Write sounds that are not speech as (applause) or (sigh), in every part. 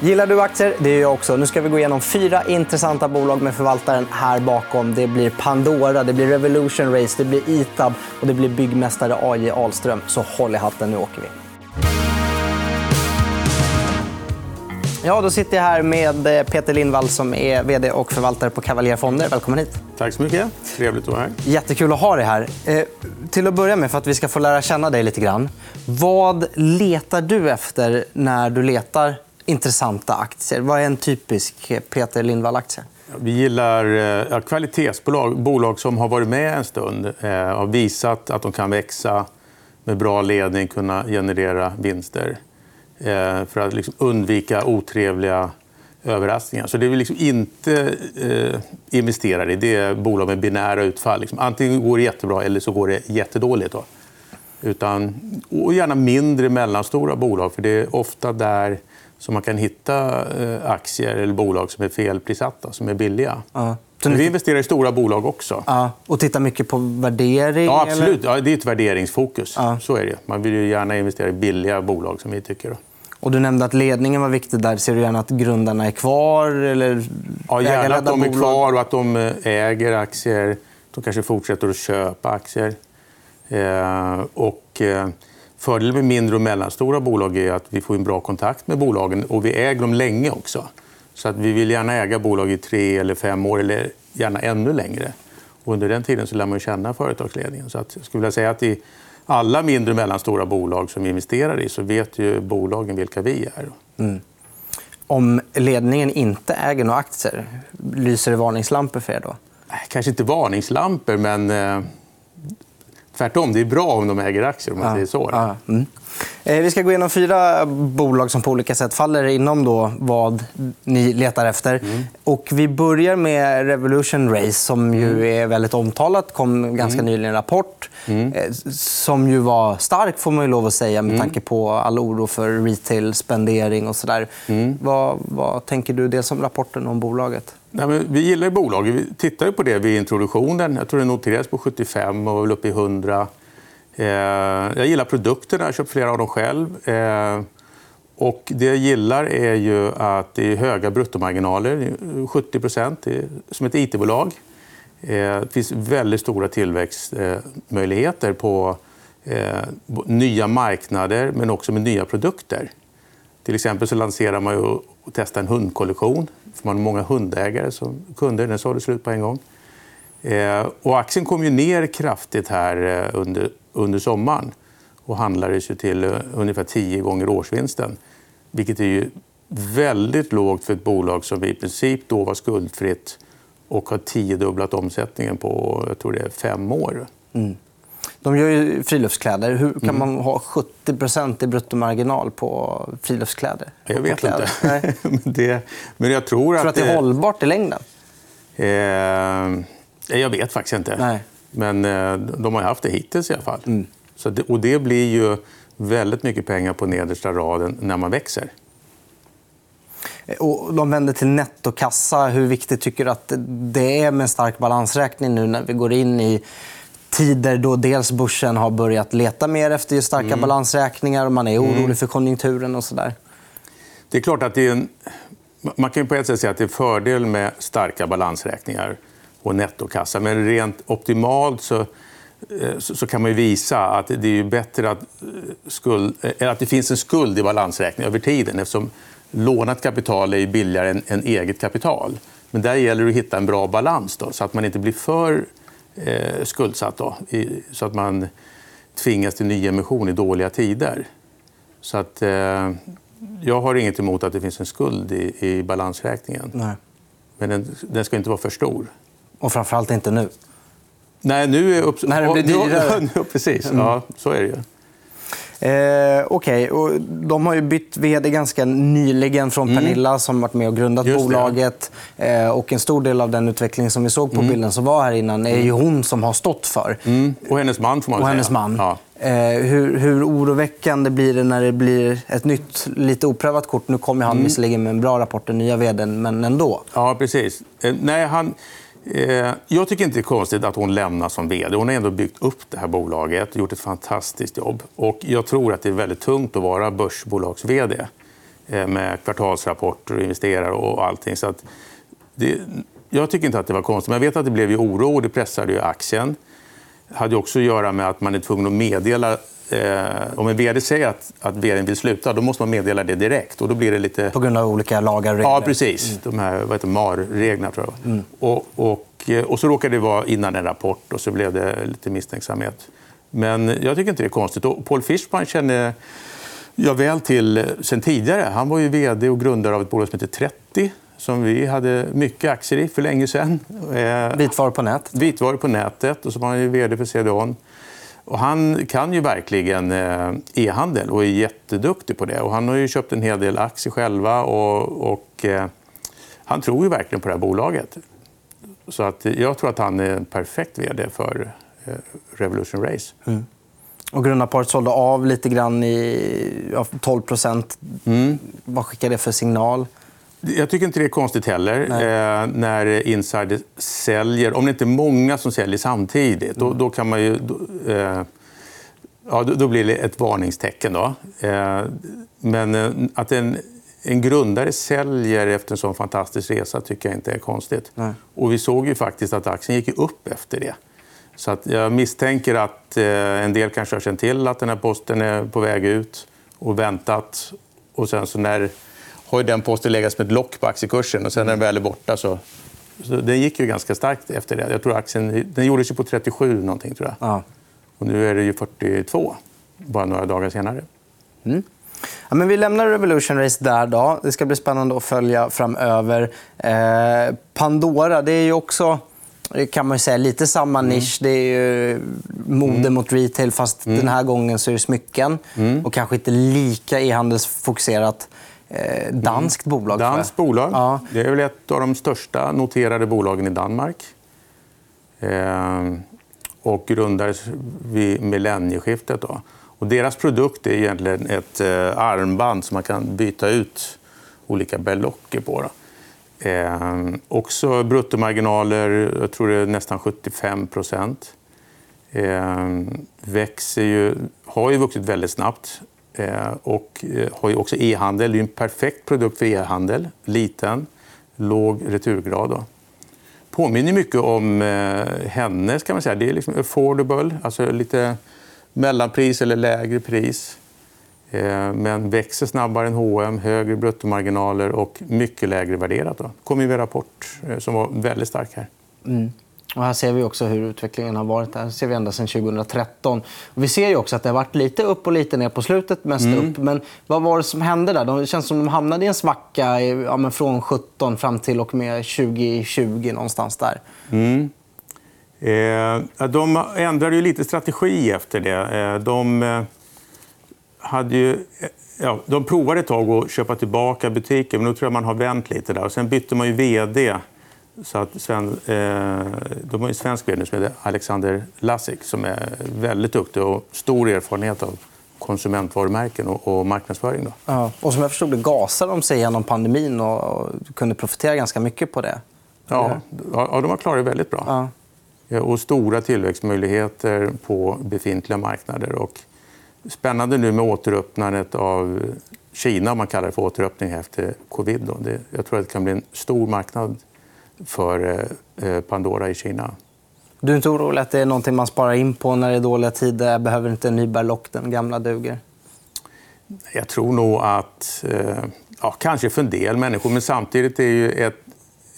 Gillar du aktier? Det gör jag också. Nu ska vi gå igenom fyra intressanta bolag med förvaltaren här bakom. Det blir Pandora, det blir Revolution Race, det blir Itab och det blir byggmästare AJ Ahlström. Så håll i hatten, nu åker vi. Ja, då sitter jag här med eh, Peter Lindvall som är vd och förvaltare på Cavalier Fonder. Välkommen hit. Tack så mycket. Trevligt att vara här. Jättekul att ha dig här. Eh, till att börja med, för att vi ska få lära känna dig lite grann. Vad letar du efter när du letar intressanta aktier? Vad är en typisk eh, Peter Lindvall-aktie? Vi gillar eh, ja, kvalitetsbolag, bolag som har varit med en stund eh, har visat att de kan växa med bra ledning, kunna generera vinster eh, för att liksom undvika otrevliga överraskningar. Så det vi liksom inte eh, investerar i det är bolag med binära utfall. Liksom, antingen går det jättebra eller så går det jättedåligt. Då. Utan, och gärna mindre, mellanstora bolag. för Det är ofta där som man kan hitta eh, aktier eller bolag som är felprissatta, som är billiga. Ja. Men vi investerar i stora bolag också. Ja. Och tittar mycket på värdering? Ja, absolut. Ja, det är ett värderingsfokus. Ja. Så är det. Man vill ju gärna investera i billiga bolag. som vi tycker. Och du nämnde att ledningen var viktig. där. Ser du gärna att grundarna är kvar? Eller ja, gärna att de är kvar och att de eh, äger aktier. De kanske fortsätter att köpa aktier. Eh, och, eh, Fördelen med mindre och mellanstora bolag är att vi får en bra kontakt med bolagen och vi äger dem länge också. Så att vi vill gärna äga bolag i tre eller fem år, eller gärna ännu längre. Och under den tiden så lär man känna företagsledningen. Så att jag skulle vilja säga att i alla mindre och mellanstora bolag som vi investerar i så vet ju bolagen vilka vi är. Mm. Om ledningen inte äger några aktier, lyser det varningslampor för er då? Kanske inte varningslampor, men eh, tvärtom. Det är bra om de äger aktier. om man säger så. Ja. Mm. Eh, vi ska gå igenom fyra bolag som på olika sätt faller inom då vad ni letar efter. Mm. Och vi börjar med Revolution Race, som ju mm. är väldigt omtalat. kom ganska mm. nyligen en rapport mm. Eh, som ju var stark, får man ju lov att säga med mm. tanke på all oro för retail-spendering och sådär. Mm. Vad, vad tänker du dels om rapporten om bolaget? Nej, men vi gillar bolaget. Vi tittade på det vid introduktionen. Jag tror det noterades på 75 och var uppe i 100. Eh, jag gillar produkterna. Jag har köpt flera av dem själv. Eh, och det jag gillar är ju att det är höga bruttomarginaler. 70 procent. Som ett it-bolag. Eh, det finns väldigt stora tillväxtmöjligheter på eh, nya marknader men också med nya produkter. Till exempel så lanserar man ju och testar en hundkollektion. För man har många hundägare som kunder. Den sålde slut på en gång. Eh, och aktien kom ju ner kraftigt här eh, under under sommaren och handlades till eh, ungefär tio gånger årsvinsten. Vilket är ju väldigt lågt för ett bolag som i princip då var skuldfritt och har tiodubblat omsättningen på jag tror det är fem år. Mm. De gör ju friluftskläder. Hur kan mm. man ha 70% i bruttomarginal på friluftskläder? Jag vet inte. (laughs) men, det, men jag tror, tror att... att det är hållbart i längden? Eh, jag vet faktiskt inte. Nej. Men eh, de har haft det hittills i alla fall. Mm. Så det, och det blir ju väldigt mycket pengar på nedersta raden när man växer. Eh, och de vänder till nettokassa. Hur viktigt tycker du att det är med en stark balansräkning nu när vi går in i tider då dels börsen har börjat leta mer efter starka mm. balansräkningar och man är orolig mm. för konjunkturen och så där? Det är klart att det är en... Man kan på ett sätt säga att det är fördel med starka balansräkningar och nettokassa. Men rent optimalt så, eh, så kan man visa att det är bättre att, eh, skuld, eh, att det finns en skuld i balansräkningen över tiden eftersom lånat kapital är billigare än, än eget kapital. Men där gäller det att hitta en bra balans då, så att man inte blir för eh, skuldsatt. Då, i, så att man tvingas till nyemission i dåliga tider. Så att, eh, jag har inget emot att det finns en skuld i, i balansräkningen. Nej. Men den, den ska inte vara för stor. Och framförallt inte nu. Nej, nu är upp... När det blir dyrare. (laughs) Ja, precis. Ja, mm. så är det ju. Eh, okay. och de har ju bytt vd ganska nyligen från mm. Pernilla som varit med och grundat bolaget. Eh, och en stor del av den utveckling som vi såg på mm. bilden som var här innan är ju mm. hon som har stått för. Mm. Och hennes man, får man och hennes man. Ja. Eh, hur, hur oroväckande blir det när det blir ett nytt, lite oprövat kort? Nu kommer han mm. visserligen med en bra rapport, den nya vd men ändå. Ja, precis. Eh, nej, han... Eh, jag tycker inte det är konstigt att hon lämnar som vd. Hon har ändå byggt upp det här bolaget och gjort ett fantastiskt jobb. Och jag tror att det är väldigt tungt att vara börsbolags-vd. Eh, med kvartalsrapporter och investerare och allting. Så att det, jag tycker inte att det var konstigt, men jag vet att det blev ju oro och det pressade ju aktien. Det hade också att göra med att man är tvungen att meddela Eh, om en vd säger att, att vd vill sluta, då måste man meddela det direkt. Och då blir det lite... På grund av olika lagar och regler? Ja, precis. Mm. De här vad heter, MAR-reglerna, tror jag. Mm. Och, och, eh, och så råkade det vara innan en rapport och så blev det lite misstänksamhet. Men jag tycker inte det är konstigt. Och Paul Fischman känner jag väl till sen tidigare. Han var ju vd och grundare av ett bolag som heter 30 som vi hade mycket aktier i för länge sedan. Eh, vitvaror på nätet? Vitvaror på nätet. Och så var han ju vd för CDON. Och han kan ju verkligen eh, e-handel och är jätteduktig på det. Och han har ju köpt en hel del aktier själva och, och eh, han tror ju verkligen på det här bolaget. Så att jag tror att han är en perfekt vd för eh, Revolution Race. Mm. Och grundarparet sålde av lite grann i ja, 12 mm. Vad skickar det för signal? Jag tycker inte det är konstigt heller eh, när insiders säljer. Om det inte är många som säljer samtidigt, då, då kan man ju... Då, eh, ja, då, blir det ett varningstecken. Då. Eh, men eh, att en, en grundare säljer efter en sån fantastisk resa tycker jag inte är konstigt. Nej. Och vi såg ju faktiskt att aktien gick upp efter det. Så att jag misstänker att eh, en del kanske har känt till att den här posten är på väg ut och väntat. Och sen så när har den posten legat som ett lock på aktiekursen och sen när den väl är borta så... så den gick ju ganska starkt efter det. Jag tror aktien, den gjordes ju på 37 någonting tror jag. Ja. Och nu är det ju 42, bara några dagar senare. Mm. Ja, men vi lämnar Revolution Race där. Då. Det ska bli spännande att följa framöver. Eh, Pandora det är ju också kan man säga, lite samma mm. nisch. Det är ju mode mm. mot retail, fast mm. den här gången så är det smycken. Mm. Och kanske inte lika e-handelsfokuserat eh, danskt bolag. Danskt bolag. Ja. Det är väl ett av de största noterade bolagen i Danmark. Eh, och grundades vid millennieskiftet. Då. Och deras produkt är egentligen ett eh, armband som man kan byta ut olika berlocker på. Då. Eh, också bruttomarginaler, jag tror det är nästan 75 procent. Eh, växer ju, har ju vuxit väldigt snabbt. Eh, och eh, har ju också e-handel. Det är en perfekt produkt för e-handel. Liten, låg returgrad. Då. Påminner mycket om eh, hennes. kan man säga. Det är liksom affordable, alltså lite mellanpris eller lägre pris. Men växer snabbare än H&M, högre bruttomarginaler och mycket lägre värderat. Det kom ju en rapport som var väldigt stark här. Mm. Och här ser vi också hur utvecklingen har varit. Här ser vi ända sedan 2013. Och vi ser ju också att det har varit lite upp och lite ner på slutet. Mest mm. upp. Men vad var det som hände där? Det känns som de hamnade i en svacka ja, från 17 fram till och med 2020. någonstans där. Mm. Eh, de ändrade ju lite strategi efter det. Eh, de, eh, hade ju, eh, ja, de provade ett tag att köpa tillbaka butiker, men nu tror jag man har vänt lite där. Och sen bytte man ju vd så att Sven, eh, de har en svensk vd som heter Alexander Lassik som är väldigt duktig och stor erfarenhet av konsumentvarumärken och, och marknadsföring. Då. Ja, och som jag förstod det gasade de sig genom pandemin och, och kunde profitera ganska mycket på det. Ja, ja de har klarat det väldigt bra. Ja. Och stora tillväxtmöjligheter på befintliga marknader. Och spännande nu med återöppnandet av Kina, om man kallar det för återöppning efter covid. Då. Det, jag tror att det kan bli en stor marknad för eh, Pandora i Kina. Du är inte orolig att det är något man sparar in på när det är dåliga tider? Jag behöver inte en ny berlock, den gamla duger? Jag tror nog att... Eh, ja, kanske för en del människor, men samtidigt är ju ett,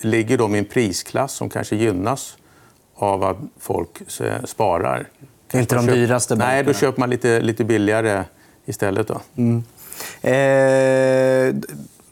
ligger de i en prisklass som kanske gynnas av att folk sparar. Det är inte de dyraste? Nej, då köper man lite, lite billigare istället. Då. Mm. Eh,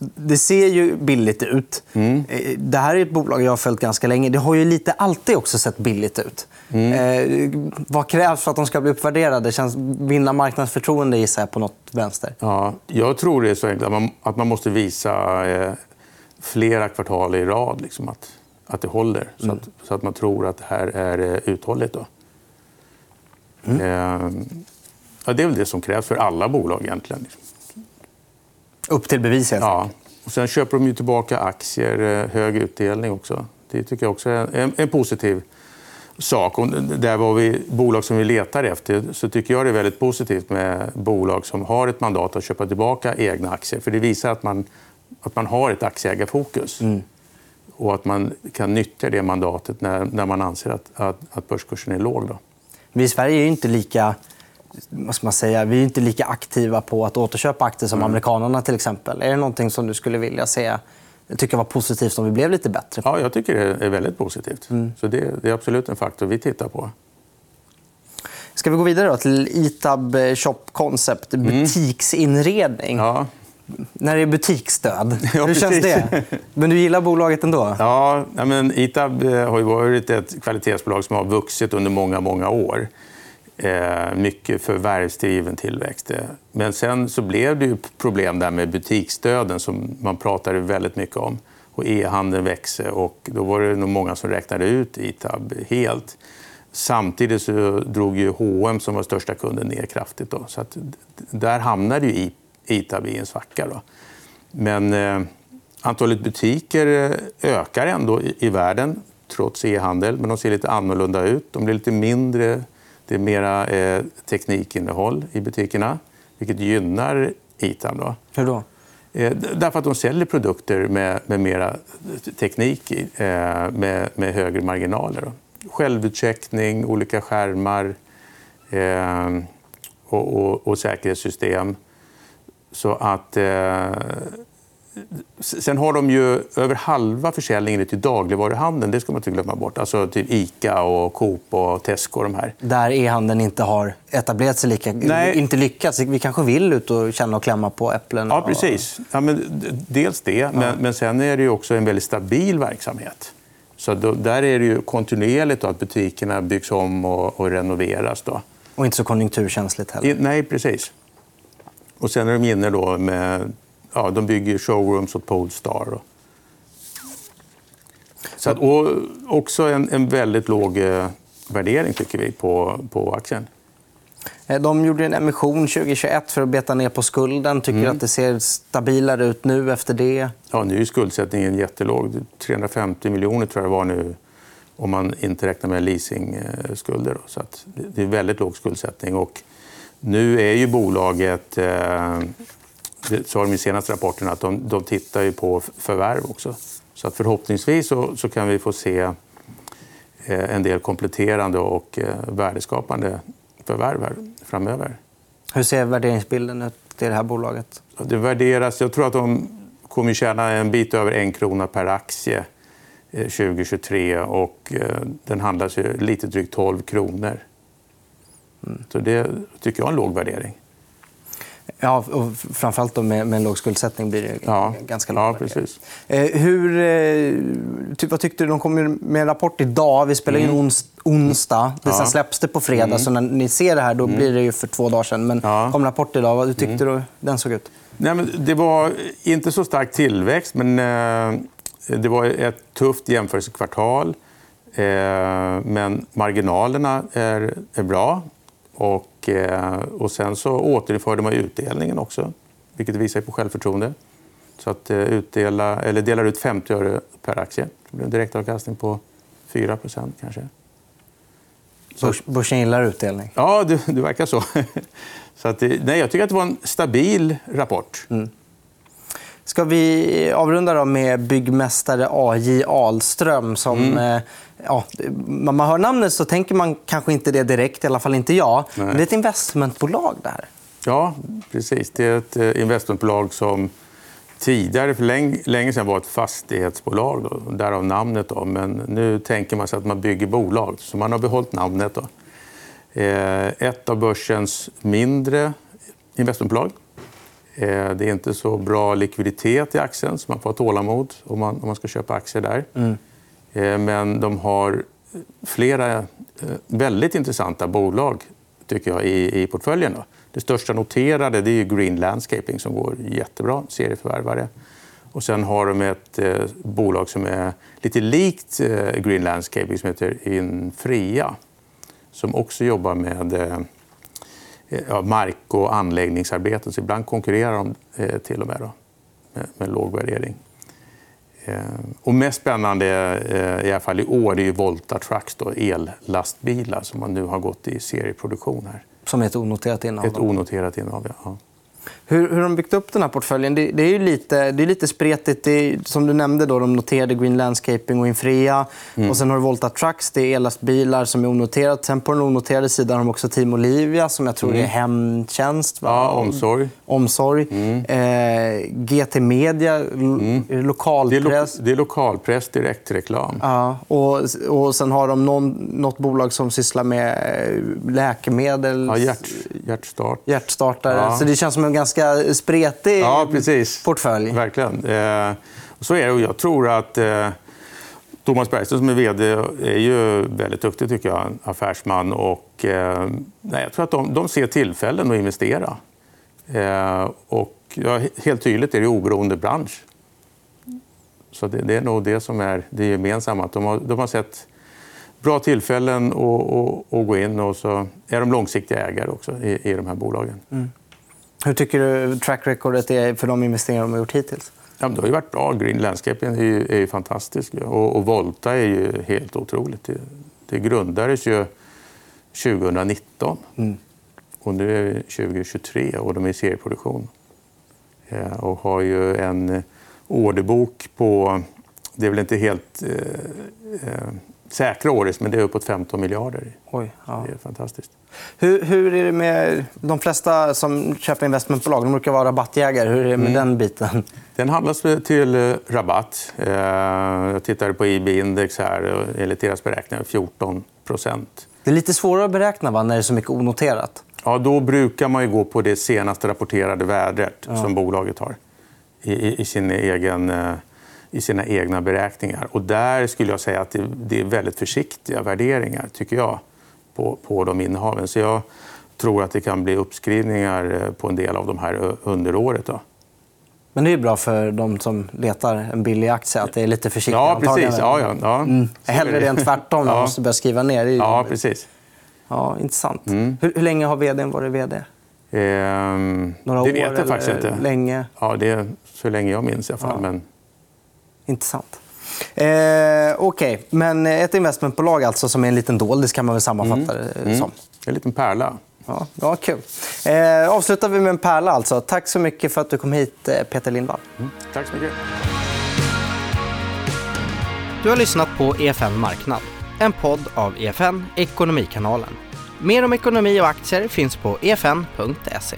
det ser ju billigt ut. Mm. Eh, det här är ett bolag jag har följt ganska länge. Det har ju lite alltid också sett billigt ut. Mm. Eh, vad krävs för att de ska bli uppvärderade? Känns, vinna marknadsförtroende gissar jag på något vänster. Ja, jag tror det är så enkelt att man, att man måste visa eh, flera kvartal i rad liksom, att, att det håller. Så, mm. att, så att man tror att det här är eh, uthålligt. Då. Mm. Eh, ja, det är väl det som krävs för alla bolag egentligen. Liksom. Upp till bevis, helt Ja. Och sen köper de ju tillbaka aktier, eh, hög utdelning också. Det tycker jag också är en, en positiv sak. Och där var vi bolag som vi letar efter så tycker jag det är väldigt positivt med bolag som har ett mandat att köpa tillbaka egna aktier. För Det visar att man, att man har ett aktieägarfokus. Mm. Och att man kan nyttja det mandatet när, när man anser att, att, att börskursen är låg. Då. Vi i Sverige är inte lika vad ska man säga, vi är inte lika aktiva på att återköpa aktier som mm. amerikanerna. till exempel. Är det någonting som du skulle vilja se tycker var positivt om vi blev lite bättre? Ja, jag tycker det är väldigt positivt. Mm. Så det, det, är absolut en faktor vi tittar på. Ska vi gå vidare då till Itab Shop Concept, mm. butiksinredning. Mm. Ja. När det är butiksdöd. (laughs) Ja, Hur känns det? Men du gillar bolaget ändå? Ja, men Itab har ju varit ett kvalitetsbolag som har vuxit under många, många år. Eh, mycket förvärvsdriven tillväxt. Eh, men sen så blev det ju problem där med butiksdöden som man pratade väldigt mycket om. Och e-handeln växte och då var det nog många som räknade ut Itab helt. Samtidigt så drog ju H&M som var största kunden ner kraftigt. Då. Så att där hamnade ju Itab i en svacka. Då. Men eh, antalet butiker eh, ökar ändå i, i världen trots e-handel, men de ser lite annorlunda ut. De blir lite mindre det är mera eh, teknikinnehåll i butikerna, vilket gynnar Itam. Då. Hur då? Eh, därför att de säljer produkter med, med mera teknik eh, med, med högre marginaler. Då. Självutcheckning, olika skärmar eh, och, och, och, säkerhetssystem. Så att Sen har de ju över halva försäljningen till dagligvaruhandeln. Det ska man inte glömma bort. Alltså typ Ica, och Coop och Tesco. De här. Där e-handeln inte har etablerat sig lika... Nej. Inte lyckats. Vi kanske vill ut och känna och klämma på äpplen. Ja, precis. Ja, men dels det, ja. men, men sen är det också en väldigt stabil verksamhet. Så då, där är det ju kontinuerligt att butikerna byggs om och, och renoveras. Då. Och inte så konjunkturkänsligt heller. nej, precis. Och sen är de inne då med ja, de bygger showrooms åt Polestar. Så att, och också en, en väldigt låg eh, värdering tycker vi på, på aktien. Eh, de gjorde en emission 2021 för att beta ner på skulden. Tycker mm. att det ser stabilare ut nu efter det? Ja, nu är skuldsättningen jättelåg. 350 miljoner tror jag det var nu om man inte räknar med leasingskulder. Så att det är väldigt låg skuldsättning. Och nu är ju bolaget eh, det sa de i senaste rapporten att de, de tittar på förvärv också. Så att förhoppningsvis så, så kan vi få se eh, en del kompletterande och eh, värdeskapande förvärv här framöver. Hur ser värderingsbilden ut i det här bolaget? Det värderas, jag tror att de kommer tjäna en bit över en krona per aktie 2023 eh, och den handlas ju lite drygt 12 kronor. Mm. Så det tycker jag är en låg värdering. Ja, och framförallt då med, med en låg skuldsättning blir det ja. ganska lågt. Ja, precis. Eh, hur, eh, typ, vad tyckte du? De kom med en rapport idag. Vi spelar in mm. ons, onsdag. Det sen släpps det på fredag. Mm. Så när ni ser det här då mm. blir det ju för två dagar sen. Men ja. kom rapport idag. Hur tyckte mm. du den såg ut? Nej, men det var inte så stark tillväxt, men eh, det var ett tufft jämförelsekvartal. Eh, men marginalerna är, är bra. Och, eh, och sen så återinförde man utdelningen också, vilket visar på självförtroende. Så att eh, utdela, eller delar ut 50 öre per aktie. Det blir en direktavkastning på 4 kanske. Så... Börsen gillar utdelning? Ja, det, det verkar så. (laughs) så att, nej, jag tycker att det var en stabil rapport. Mm. Ska vi avrunda då med byggmästare A.J. Ahlström som mm. Eh, ja, när man hör namnet så tänker man kanske inte det direkt, i alla fall inte jag. Nej. Men det är ett investmentbolag. Det här. Ja, precis. Det är ett eh, investmentbolag som tidigare, för länge, länge sedan, var ett fastighetsbolag. Då, därav namnet. Då. Men nu tänker man sig att man bygger bolag, så man har behållit namnet. Då. Eh, ett av börsens mindre investmentbolag. Eh, det är inte så bra likviditet i aktien, så man får ha tålamod om man, om man ska köpa aktier där. Mm. Eh, men de har flera eh, väldigt intressanta bolag tycker jag, i, i portföljen. Då. Det största noterade det är Green Landscaping som går jättebra, serieförvärvare. Och sen har de ett eh, bolag som är lite likt eh, Green Landscaping som heter Infria som också jobbar med eh, ja, mark och anläggningsarbeten. Så ibland konkurrerar de eh, till och med då, med, med låg värdering. Eh, och mest spännande eh, i alla fall i år är Volta Trucks, då, ellastbilar som man nu har gått i serieproduktion här. Som är ett onoterat innehav? Ett onoterat innehav, ja. Hur, hur de byggt upp den här portföljen? Det, det är lite, det är lite spretigt. Är, som du nämnde, då, de noterade Green Landscaping och Infrea. Mm. Och sen har du Volta Trucks, det är ellastbilar som är onoterat. Sen på den onoterade sidan har de också Team Olivia som jag tror mm. är hemtjänst. Va? Ja, omsorg. omsorg. Mm. Eh, GT Media, mm. lokalpress. Det är, lo det är lokalpress, direktreklam. Ja, och, och sen har de någon, något bolag som sysslar med eh, läkemedel. Ja, hjärt, hjärtstart. Hjärtstartare. Ja. Så det känns som en ganska spretig ja, precis. portfölj. Verkligen. Eh, så är det. Jag tror att eh, Thomas Bergström som är vd är ju väldigt duktig, tycker jag, affärsman. Och, eh, nej, jag tror att de, de ser tillfällen att investera. Eh, och ja, helt tydligt är det oberoende bransch. Så det, det, är nog det som är det gemensamma. Att de, har, de har sett bra tillfällen att gå in och så är de långsiktiga ägare också i, i de här bolagen. Mm. Hur tycker du track recordet är för de investeringar de har gjort hittills? Ja, det har ju varit bra. Green Landscaping är ju, är ju fantastisk. Och, och, Volta är ju helt otroligt. Det, det grundades ju 2019. Mm. Och nu är det 2023 och de är i serieproduktion. Ja, eh, och har ju en orderbok på... Det är väl inte helt eh, eh säkra året, men det är uppåt 15 miljarder. Oj, ja. Det är fantastiskt. Hur, hur, är det med de flesta som köper investmentbolag? De brukar vara rabattjägare. Hur är det med mm. den biten? Den handlas till eh, rabatt. Eh, jag tittade på IB-index här. Enligt deras beräkningar 14 procent. Det är lite svårare att beräkna va? när det är så mycket onoterat. Ja, då brukar man gå på det senaste rapporterade värdet ja. som bolaget har i, i sin egen eh, i sina egna beräkningar. Och där skulle jag säga att det, är väldigt försiktiga värderingar, tycker jag, på, på de innehaven. Så jag tror att det kan bli uppskrivningar eh, på en del av de här under året. Då. Men det är bra för de som letar en billig aktie att det är lite försiktigt. Ja, precis. Ja, ja, ja. Mm. Hellre det än tvärtom, man (laughs) måste börja skriva ner. Det ja, precis. Ja, intressant. Mm. Hur, hur, länge har vd varit vd? Ehm, Några det år? vet jag faktiskt inte. Länge? Ja, det är så länge jag minns i alla fall. Men... Intressant. Eh, Okej, okay. men ett investmentbolag alltså som är en liten doldis kan man väl sammanfatta det mm. som. En liten pärla. Ja, ja, kul. Eh, avslutar vi med en pärla. Alltså. Tack så mycket för att du kom hit, eh, Peter Lindvall. Mm. Tack så mycket. Du har lyssnat på EFN Marknad, en podd av EFN Ekonomikanalen. Mer om ekonomi och aktier finns på efn.se.